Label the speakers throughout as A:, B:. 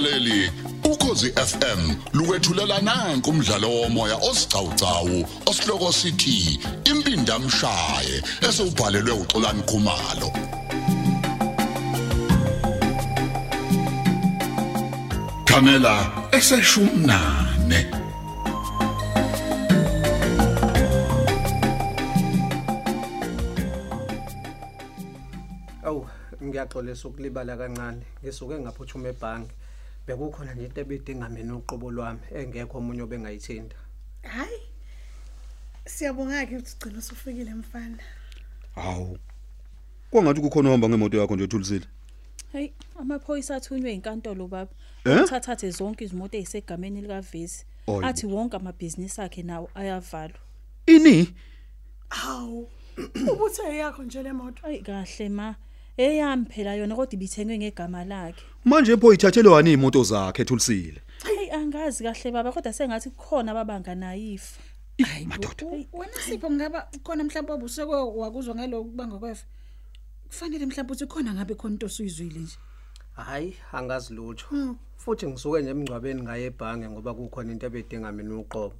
A: mlaleli ukhosi FM lukwethulela nanku umdlalo womoya osiqhawqhawo osihloko sithi impindi amshaye esubhalelwe uXolani Khumalo Kamela eseshumnane
B: Awu ngiyaxolisa ukulibala kancane. Ngisuke ngaphuthuma ebhange. Bekukhona nje into ebidinga mina uqobo lwami engekho omunye obengayithinta.
C: Hayi. Siyabonga ke ukuthi ugcina usufikile mfana.
D: Hawu. Kwangathi kukhona ohamba ngemoto yakho nje ethulisile.
E: Hey, amaphoyisa athunywe inkantolo baba.
D: Eh?
E: Uthathathe zonke izimoto ezisegameni likaVesi.
D: Hayi bo.
E: Athi wonke amabhizinisi akhe nawo ayavalwa.
D: Ini?
C: Hawu. Ubuthe yakho nje le moto.
E: Ayi kahle ma. Eyami phela yona kodwa ibithengwe ngegama lakhe.
D: Manje pho ithathelwe wani imoto zakhe ethulisile.
E: Hey angazi kahle baba kodwa sengathi kukhona ababanga nayifa.
D: Hayi madoda.
F: wena sipho ngaba khona mhlawumbe obuseke wakuzwa ngaloku kubanga kwefa kufanele mhlawumbe uthi khona ngabe khona into osuyizwile nje
B: Hayi, angazi lutho. Futhi ngisuke nje emngcwabeni ngaye ebhange ngoba kukhona into ebedinga mina uqobo.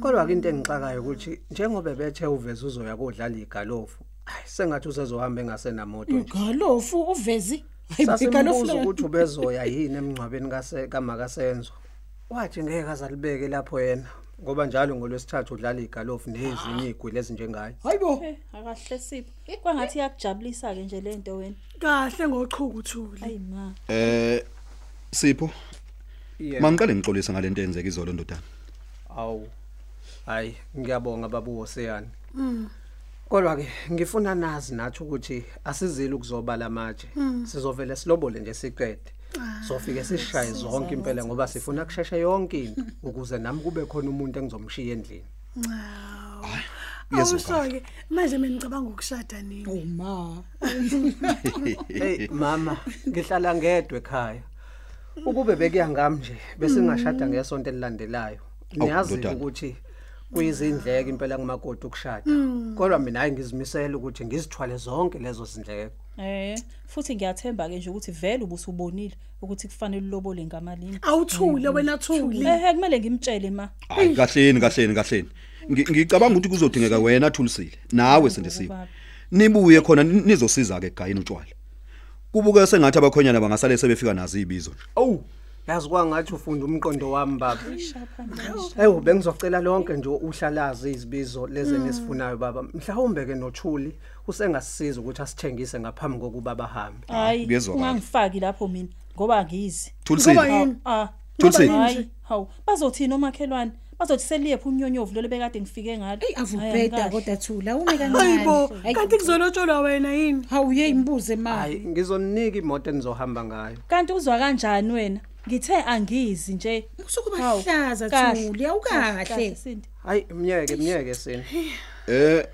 B: Kodwa ke into engixakayo ukuthi njengoba bethe uveze uzoya kodlala igalofu. Hayi, sengathi usezohamba engasenamoto nje.
F: galofu uvezi hayi
B: Sasimbuza
F: igalofu
B: ukuthi ubezoya yini emngcwabeni kase kamakasenzo. Wathi ngeke azalibeke lapho yena ngoba njalo ngolwesithathu udlala igalofu nezinye igwili ezinjengayo.
F: hayibo
E: Hey akahle sipho. Kwangathi yakujabulisa ke nje lento wena.
C: Kahle ngochuku uthuli.
E: Ayi ma.
D: Eh Sipho,
B: Yeah.
D: mangiqale ngixolisa ngalento eyenzeka izolo ndodana.
B: Awu. Hayi, ngiyabonga babu Hoseyani. Kodwa ke ngifuna nazi nathi ukuthi asizile ukuzobala manje. Sizovela silobole nje siqede. Sofike sishaye zonke impela ngoba sifuna kusheshe yonke into ukuze nami kube khona umuntu engizomshiya endlini.
C: Awusoke manje mina ngicabanga ukushada nini.
F: uma
B: Hey mama, ngihlala ngedwe ekhaya. Ukube bekuyangami nje bese ngashada ngesonto elilandelayo. Niyazi
D: ndodana.
B: ukuthi kuyizindleke impela kumakoti ukushada. Kodwa mina hayi ngizimisela ukuthi ngizithwale zonke lezo zindleko.
E: Eh futhi ngiyathemba ke nje ukuthi vele ubusubonile ukuthi kufanele ulobole ngamalini.
C: Awuthule wena thuli.
E: Eh kumele ngimtshele ma.
D: Hayi kahleni kahleni kahleni. Ngi- Ngicabanga ukuthi kuzodingeka wena thulisile. Nawe sendisiwe.
E: baba.
D: Nibuye khona ni- nizosiza ke egayini utshwala. Kubuke sengathi abakhonyana bangasale sebefika nazo izibizo nje.
B: Awu, yazi kwangathi ufunda umqondo wami baba.
E: Shapha manje.
B: Hayi bengizocela lonke nje uhlalazi izibizo lezi nesifunayo baba. Mhlawumbe ke nothuli usengasisiza ukuthi asithengise ngaphambi kokuba bahambe.
E: Hayi
D: Kuyezwakala.
E: ungangifaki lapho mina ngoba ngizi.
D: Thulisile.
C: Ngoba yini?
E: Ah,
D: Thulisile.
E: hayi, hawu, bazothina omakhelwane. Bazothi seliyephi unyonyovu lo bekade ngifike ngalo.
F: eyi
E: Hayi,
F: avubheda
E: angikahle.
F: kodwa thula ume
C: Hayibo,
F: kancane
C: kanti kuzolotsholwa wena yini?
F: hawu ye imbuze ma
B: Hayi ngizoninika imoto enizohamba ngayo.
E: Kanti uzwa kanjani wena? Ngithe angizi nje.
F: usukuba
E: Hawu,
F: hlaza
E: kahle,
F: thuli awukahle
E: kahle, Sindi.
B: Hayi myeke myeke sini.
D: Eh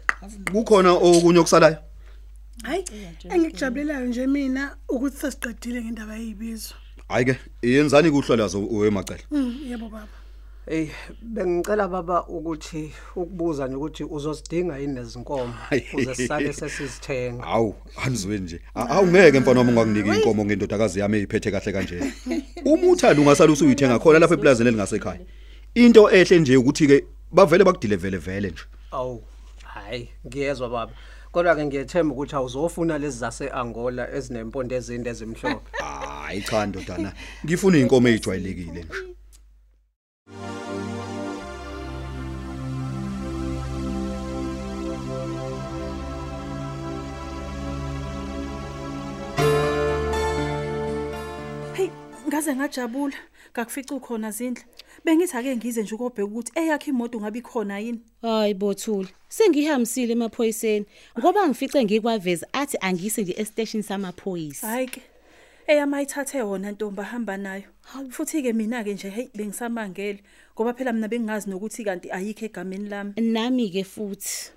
D: kukhona okunye okusalayo?
C: Hayi, engikujabulelayo nje mina ukuthi sesiqedile ngendaba yezibizo.
D: Hayi ke, yenzani kuhlalazo wemacela.
C: Mm, yebo baba.
B: Hey bengicela baba ukuthi ukubuza nje ukuthi uzosidinga yini nezinkomo ukuze sisale sesizithenga.
D: Hawu, anizwe nje. Awungeke mfana wami ungakuniki inkomo ngendodakazi yami eziphethe kahle kanje. Uma uthanda ungasala usuyithenga khona lapha eplazini elingasekhaya. Into ehle nje ukuthi ke bavele bakudile vele nje.
B: Awu, hayi ngiyezwa baba. Kodwa ke ngiyethemba ukuthi awuzofuna lezi zase Angola ezinempondo ezinde ezimhlophe.
D: Hayi cha ndodana, ngifuna inkomo ezijwayelekile nje.
E: Ngaze ngajabula. Ngakufica ukhona zindle. Bengithi ake ngize nje ukobheka ukuthi eyakhe imoto ngabe ikhona yini.
G: Hayi bothuli. Sengihambisile emaphoyiseni ngoba ngifice ngikwaveza athi angise nje estation samaphoyisa.
E: Hayi ke. Eyamayithathe wona ntombi ahamba nayo. Futhi ke mina ke nje hey bengisamangele ngoba phela mina bengazi nokuthi kanti ayikho egameni lami.
G: Nami ke futhi.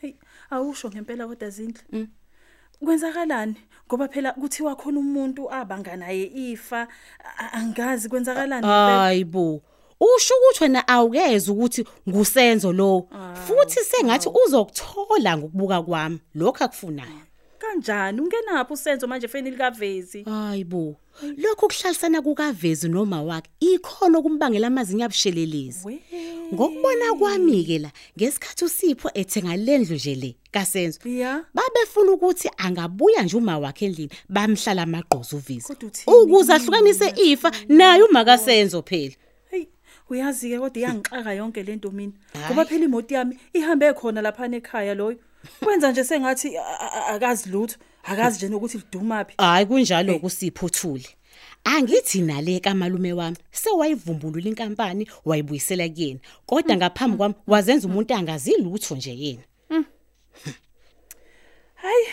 E: Hey, awusho ngempela kodwa zindle. Kwenzakalani? Ngoba phela kuthiwa khona umuntu abanga naye ifa. Angazi kwenzakalani.
G: Hayibo. Usho ukuthi wena awukeze ukuthi ngusenzo lo. Futhi sengathi uzokuthola ngokubuka kwami lokho akufunayo.
E: Kanjani? Ungenaphi usenzo manje efeni likavezi?
G: Hayibo lokho kuhlalisana kukavezi noma wakhe ikhono kumbangela amazinyo abushelelezi.
E: We.
G: Ngokubona kwami ke la ngesikhathi usipho ethenga lendlu nje le kasenzo
E: ya.
G: babefuna ukuthi angabuya nje uma wakhe endlini bamhlala amagqozo uvisi.
E: Kodwa uthini?
G: ukuze ahlukanise ifa naye uma kasenzo phela.
E: Hey uyazi ke kodwa iyangixaka yonke lento mina. Ngoba phela imoto yami ihambe khona lapha ekhaya loyo. Kwenza nje sengathi a- a- a- akazi lutho akazi nje nokuthi lidumaphi
G: hayi kunjalo kusipho thule angithi nale kamalume wami sewayivumbulula inkampani wayibuyisela kuyena. Kodwa ngaphambi kwami wazenza umuntu angazi lutho nje yena.
E: Hayi.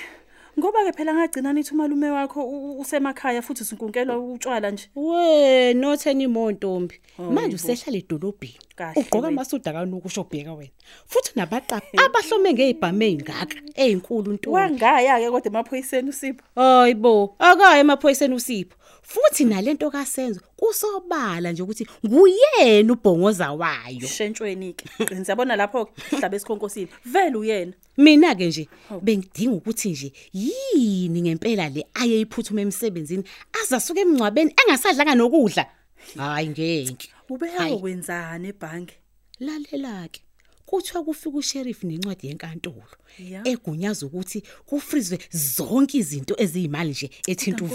E: Ngoba ke phela ngagcina nithi umalume wakho usemakhaya futhi usinkunkelwa utshwala nje?
G: We notheni imontombi manje usehlala edolobheni. Ugqoka amasuda kanuku ushobheka wena. Futhi nabaqaphi abahlome ngezibhamu ezingaka ezinkulu ntombi.
E: Wangaya ke kodwa emaphoyiseni usipho?
G: Hayibo akaye emaphoyiseni usipho. Futhi nalento kasenzo kusobala nje ukuthi nguyena ubhongoza wayo.
E: Shentshweni ke qinisa. Yabona lapho ke hlabe esikhonkosini. Vele uyena.
G: Mina ke nje bengidinga ukuthi nje yini ngempela le aye iphuthume emsebenzini azasuka emncwabeni engasadlanga nokudla? Hayi ngeke.
E: Ubeya
G: Hayi.
E: kwenzani ebhange?
G: Lalela ke kuthiwa kufika usheriff nencwadi yenkantolo
E: Ya.
G: egunyaza ukuthi kufrizwe zonke izinto eziyimali nje ethinta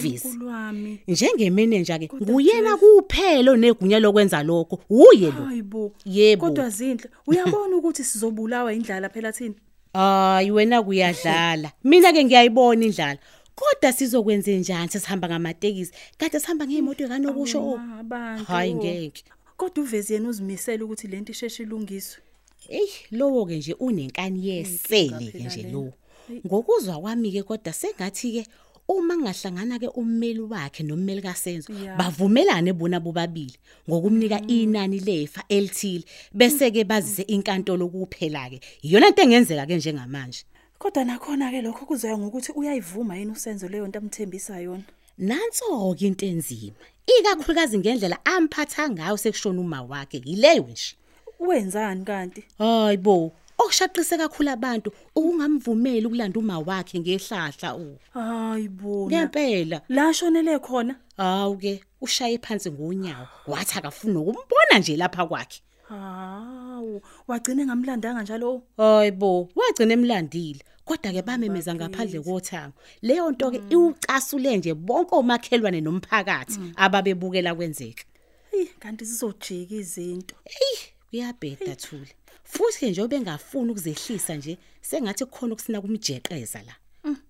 E: wami.
G: Njengemanager ke nguyena kuphela negunya lokwenza lokho. Uye lo.
E: Hayibo
G: Yebo.
E: kodwa zinhle. Uyabona ukuthi sizobulawa indlala phela thina?
G: Hayi wena kuyadlala. Mina ke ngiyayibona indlala. Kodwa sizokwenze njani? Sesihamba ngamatekisi. Kade sihamba ngeemoto kanokusho hayi ngeke.
E: Kodwa uvezi yena uzimisela ukuthi lento isheshe ilungiswe.
G: Ey lowo ke nje unenkani yesele ke
E: phela
G: nje
E: lena.
G: lo. Ngokuzwa kwami ke kodwa sengathi ke uma ngahlangana ke ummeli wakhe nommeli kaSenzo
E: Ya.
G: bavumelane bona bobabili ngokumnika inani lefa elithile bese ke bazise inkantolo kuphela ke. Iyona into engenzeka ke njengamanje.
E: kodwa nakhona ke lokho kuzoya ngokuthi uyayivuma yini usenzo leyo nto amthembisa yona
G: Nanso ke into enzima. Ikakhulukazi ngendlela amphatha ngayo sekushona uma wakhe yileyo nje.
E: Wenzani kanti
G: Hayibo, okushaqise kakhulu abantu ukungamvumeli ukulanda uma wakhe ngehlahla u.
E: hayibona
G: Ngempela.
E: la shonele khona
G: Hawu ke ushaye phansi ngonyawo wathi akafuni ukumbona nje lapha kwakhe.
E: hawu wagcina engamlandanga njalo
G: Hayibo, wagcina emlandile. Kodwa ke bamemeza ngaphandle kothango. Leyo nto ke iwucasule nje bonke omakhelwane nomphakathi ababebukela kwenzeka.
E: hey kanti sizojika izinto
G: Ey, kuyabheda thule. Futhi ke nje obengafuni ukuzehlisa nje sengathi kukhona ukusina kumjeqeza la.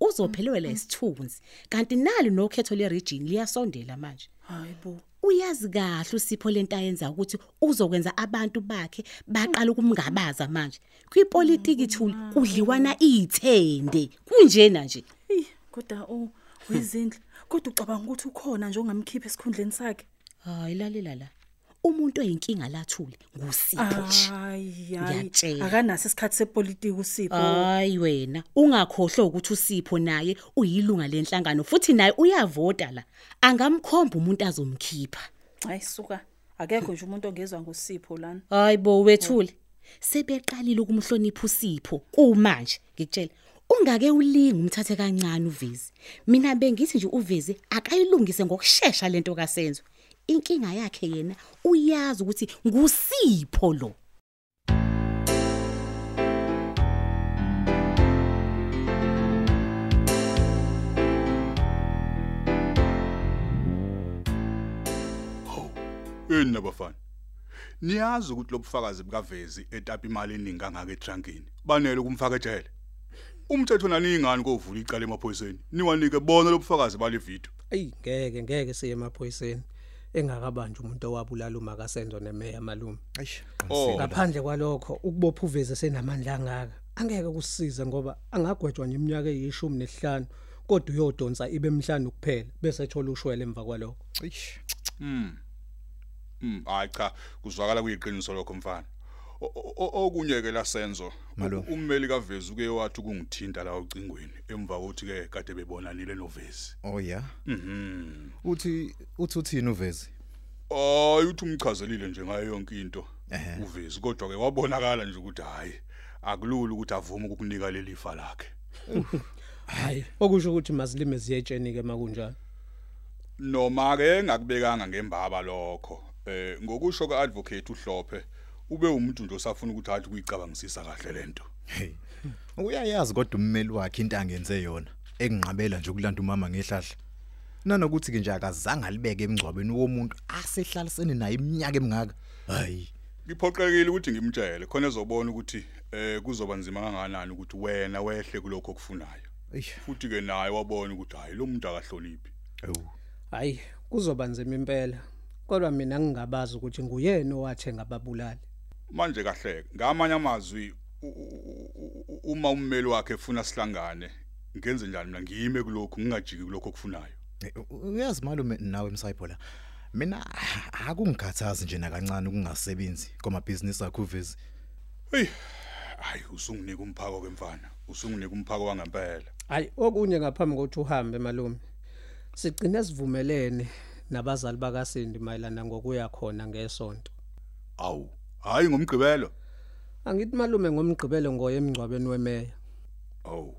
G: Uzophelelwa isithunzi. Kanti nali nokhetho le region liyasondela manje.
E: hayibo
G: uyazi kahle usipho lento ayenza ukuthi uzokwenza abantu bakhe baqala ukumngabaza manje. Kwipolitiki thuli kudliwana izithende kunjena nje.
E: Hey kodwa oh wezindle kodwa ucabanga ukuthi ukhona nje ongamkhipha esikhundleni sakhe?
G: Hayi lalela la. Umuntu oyinkinga lathuli ngusipho nje.
E: Hayi
G: Ngiyatshela.
E: hayi akanaso isikhathi sepolitiki usipho.
G: Hayi wena ungakhohlwa ukuthi usipho naye uyilunga lenhlangano futhi naye uyavota la. Angamkhomba umuntu azomkhipha.
E: Hayi suka. Akekho nje umuntu ongezwa ngosipho lana.
G: Hayibo wethule. Sebeqalile ukumhlonipha usipho kumanje ngikutshela ungake ulinga umthathe kancane uvezi mina bengithi nje uvezi akayilungise ngokusheshsha lento kasenzo. Inkinga yakhe yena uyazi ukuthi ngusipho lo
A: Yini nabafana? Niyazi ukuthi lobufakazi bukavezi etapa imali eningi kangaka etrankini. Banele ukumfaka ejele. Umthetho nani ingani kovula icala emaphoyiseni? Niwanike bona lobufakazi bale video.
B: Ey ngeke ngeke siye emaphoyiseni engakabanje umuntu owabulala uma kasenzo nemeya malume.
D: Eish.
A: Oh.
B: Ngaphandle kwalokho ukubopha uveze senamandla angaka. Angeke kusisize ngoba angagwetshwa iminyaka eyishumi nesihlanu kodwa uyodonsa ibe emhlanu kuphela bese ethola ushwele emva kwalokho.
D: Eish.
A: Mm, hayi cha, kuzwakala kuyiqiniso lokho mfana. O- o- Okunye ke lasenzo. Ummeli kavezi uke wathi ukungithinta la ucingweni emva kokuthi ke kade bebonanile novezi.
D: Oh yeah.
A: Mhm.
D: Uthi uthi uthini uvezi?
A: Hayi uthi umchazelile nje ngayo yonke into. Uvezi kodwa ke wabonakala nje ukuthi hayi akulula ukuthi avume ukukunika leli fa lakhe.
B: hayi okusho ukuthi mazilime ziyetsheni ke makunjalo
A: noma ke ngakubekanga ngembaba lokho eh ngokusho kaadvocate uhlophe ube umuntu nje osafuna ukuthi athi kuyicabangisisa kahle lento
H: Hey. Uyayazi kodwa ummeli wakhe into angenze yona ekunqabela nje ukulanda umama ngehlahla. Nanokuthi ke nje akazange alibeke emngcwabeni womuntu asehlalisene naye iminyaka emingaka. Hayi.
A: ngiphoqelekile ukuthi ngimtshele khona ezobona ukuthi eh kuzoba nzima kangakanani ukuthi wena wehle kulokho okufunayo
H: Eish.
A: futhi ke naye wabona ukuthi hayi lo muntu akahloniphi
H: Ewu.
B: hayi kuzoba nzima impela kodwa mina ngingabazi ukuthi nguyena owathenga ababulali
A: manje kahle ngamanye amazwi u- u- u- u- uma ummeli wakhe efuna sihlangane ngenze njani mina ngiyime kulokho ngingajiki kulokho okufunayo
H: Eh, u- Uyazi malume nawe emsayipho la. Mina akungikhathazi nje nakancane ukungasebenzi kwamabhizinisi akho uvezi.
A: hey hayi usunginika umphako kwemfana usunginika umphako wangempela
B: hayi okunye ngaphambi kokuthi uhambe malume sigcine sivumelene nabazali bakaSindi mayelana ngokuya khona ngesonto
A: awu hayi ngomgqibelo.
B: Angithi malume ngomgqibelo ngoye emngcwabeni wemeya.
A: Awu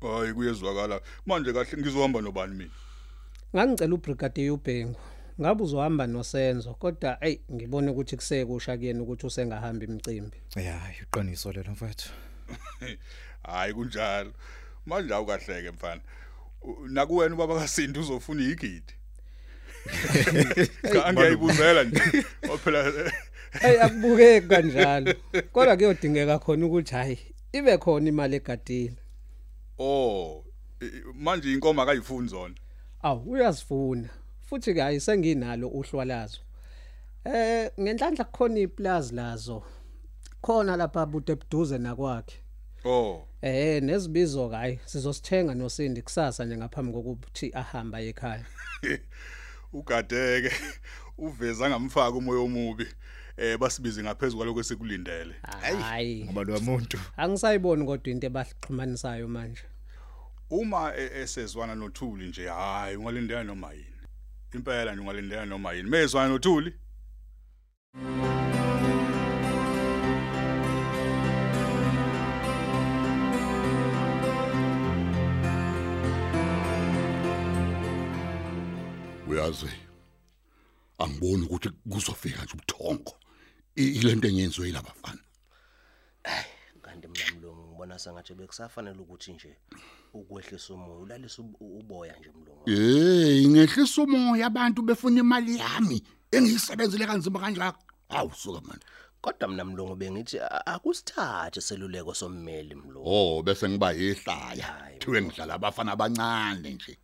A: hayi kuyezwakala. Manje kahle ngizohamba nobani mina?
B: Ngangicela ubrigadier uBhengu. Ngabe uzohamba nosenzo kodwa hey ngibone ukuthi kusekusha kuyena ukuthi usengahamba imicimbi.
H: Ya, iqiniso lelo mfethu.
A: hayi kunjalo. Manje awukahleke mfana. Nakuwena ubaba kaSindi uzofuna igidi? Cha ngiyayibuzela nje ophela
B: hey akubukeki kanjalo. Kodwa kuyodingeka khona ukuthi hayi ibe khona imali egadile.
A: Oh manje inkomo akayifuni zona?
B: Awu uyazifuna. Futhi ke hayi senginalo uhlwalazo eh ngenhlanhla kukhona iplaza lazo. Khona lapha bude ebuduze nakwakhe.
A: Oh.
B: Eh nezibizo ke hayi sizosithenga nosindi kusasa nje ngaphambi kokuthi ahamba ekhaya.
A: ugadeke uveza ngamfaka umoya omubi eh basibize ngaphezulu kwaloko esikulindele
B: hayi.
H: Ngoba lo muntu
B: angisayiboni kodwa into ebahlixhumanisayo manje.
A: Uma e- esezwana nothuli nje hayi ungalindela noma yini? Impela nje ungalindela noma yini? Mezwana nothuli?
I: Uyazi angiboni ukuthi kuzofika nje ubuthongo. I- ilento enyenziwe yilabafana
J: kanti mina mlungu ngibona sengathi bekusafanele ukuthi nje ukwehlisa umoya ulalise ub- uboya nje mlungu
I: hey ngehlisa umoya abantu befuna imali yami engiyisebenzile kanzima kanjalo hawu suka manje.
J: Kodwa mina mlungu bengithi a- akusithathe seluleko sommeli mlungu
I: oh bese ngiba yihlaya.
J: Hayi,
I: thiwe ngidlala abafana abancane nje.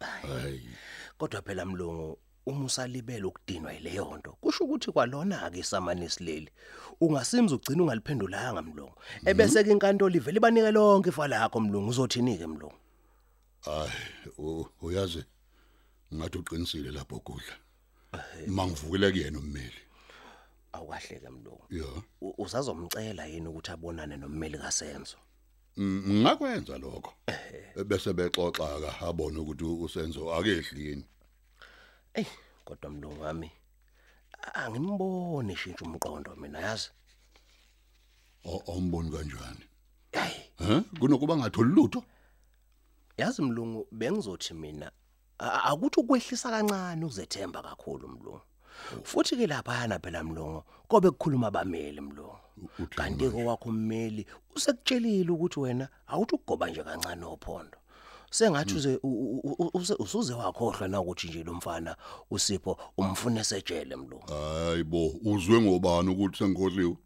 I: Hayi.
J: Kodwa phela mlungu uma usalibele ukudinwa yileyo nto. Kusho ukuthi kwalona ke isamanisi leli ungasimza ugcina ungaliphendulanga mlungu. Ebese ke inkantolo ivele ibanike lonke ifa lakho mlungu uzothini ke mlungu?
I: Hayi uyazi ngathi uqinisile lapho kudla. Mangivukile kuyena ummeli.
J: Awukahleke mlungu.
I: Ya
J: U- usazomcela yini ukuthi abonane nommeli kasenzo.
I: Ngakwenza lokho bese bexoxa ka abone ukuthi usenzo akehli yini
J: Ey, kodwa mlungu wami angimboni shintsha umqondo mina yazi.
I: O- awumboni kanjani
J: Hayi,
I: ha kunokuba ngatholi lutho
J: yazi mlungu bengizothi mina akuthi ukwehlisa kancane uzethemba kakhulu mlungu. Futhi ke lapha phela mlungu kobe kukhuluma abameli mlungu.
I: Uthini
J: Kanti ke wakho ummeli usekutshelile ukuthi wena awuthi ukugoba nje kancane ophondo. Sengathi uze u- u- u- use- usuze wakhohlwa na ukuthi nje lo mfana usipho umfune esejele mlungu.
I: hayibo uzwe ngobani ukuthi sengikhodliwe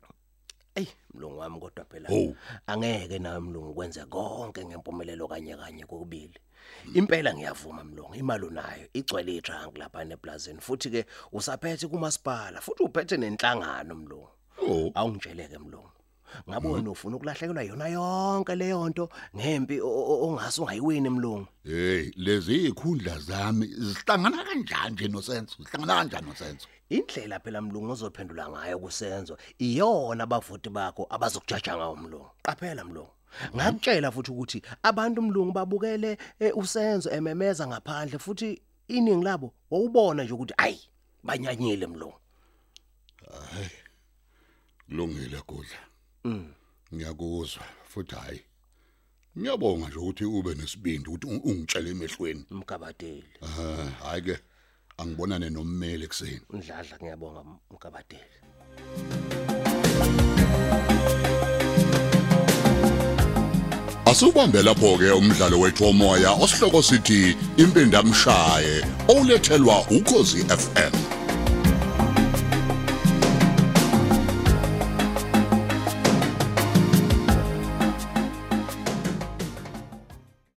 J: Ey mlungu wami kodwa phela
I: Hawu.
J: angeke nawe mlungu kwenze konke ngempumelelo kanye kanye kokubili. Impela ngiyavuma mlungu imali unayo igcwele itrunk lapha neplazini futhi ke usaphethe kumasipala futhi uphethe nenhlangano mlungu.
I: Oh
J: Awungitsheleke mlungu. Ngabe wena ufuna ukulahlekelwa yona yonke leyo nto ngempi o- o- ongase ungayiwini mlungu.
I: hey lezi ikhundla zami zihlangana kanjani nje nosenzo zihlangana kanjani nosenzo
J: Indlela phela mlungu ozophendula ngayo kusenzo iyona abavuti bakho abazokujaja ngawo mlungu. Qaphela mlungu. Ngakutshela futhi ukuthi abantu mlungu babukele eh, usenzo ememeza ngaphandle futhi iningi labo wawubona nje ukuthi ayi banyanyile mlungu.
I: Kulungile kudla
J: Mm.
I: ngiyakuzwa futhi hayi ngiyabonga nje ukuthi ube nesibindi ukuthi ung- ungitshele emehlweni.
J: Mgabadeli.
I: Eh hayi ke angibonane nommeli ekseni
J: ndladla ngiyabonga mgabadeli.
I: Asubambe lapho ke umdlalo wethu womoya osihloko sithi impindamshaye olethelwa ukhozi FM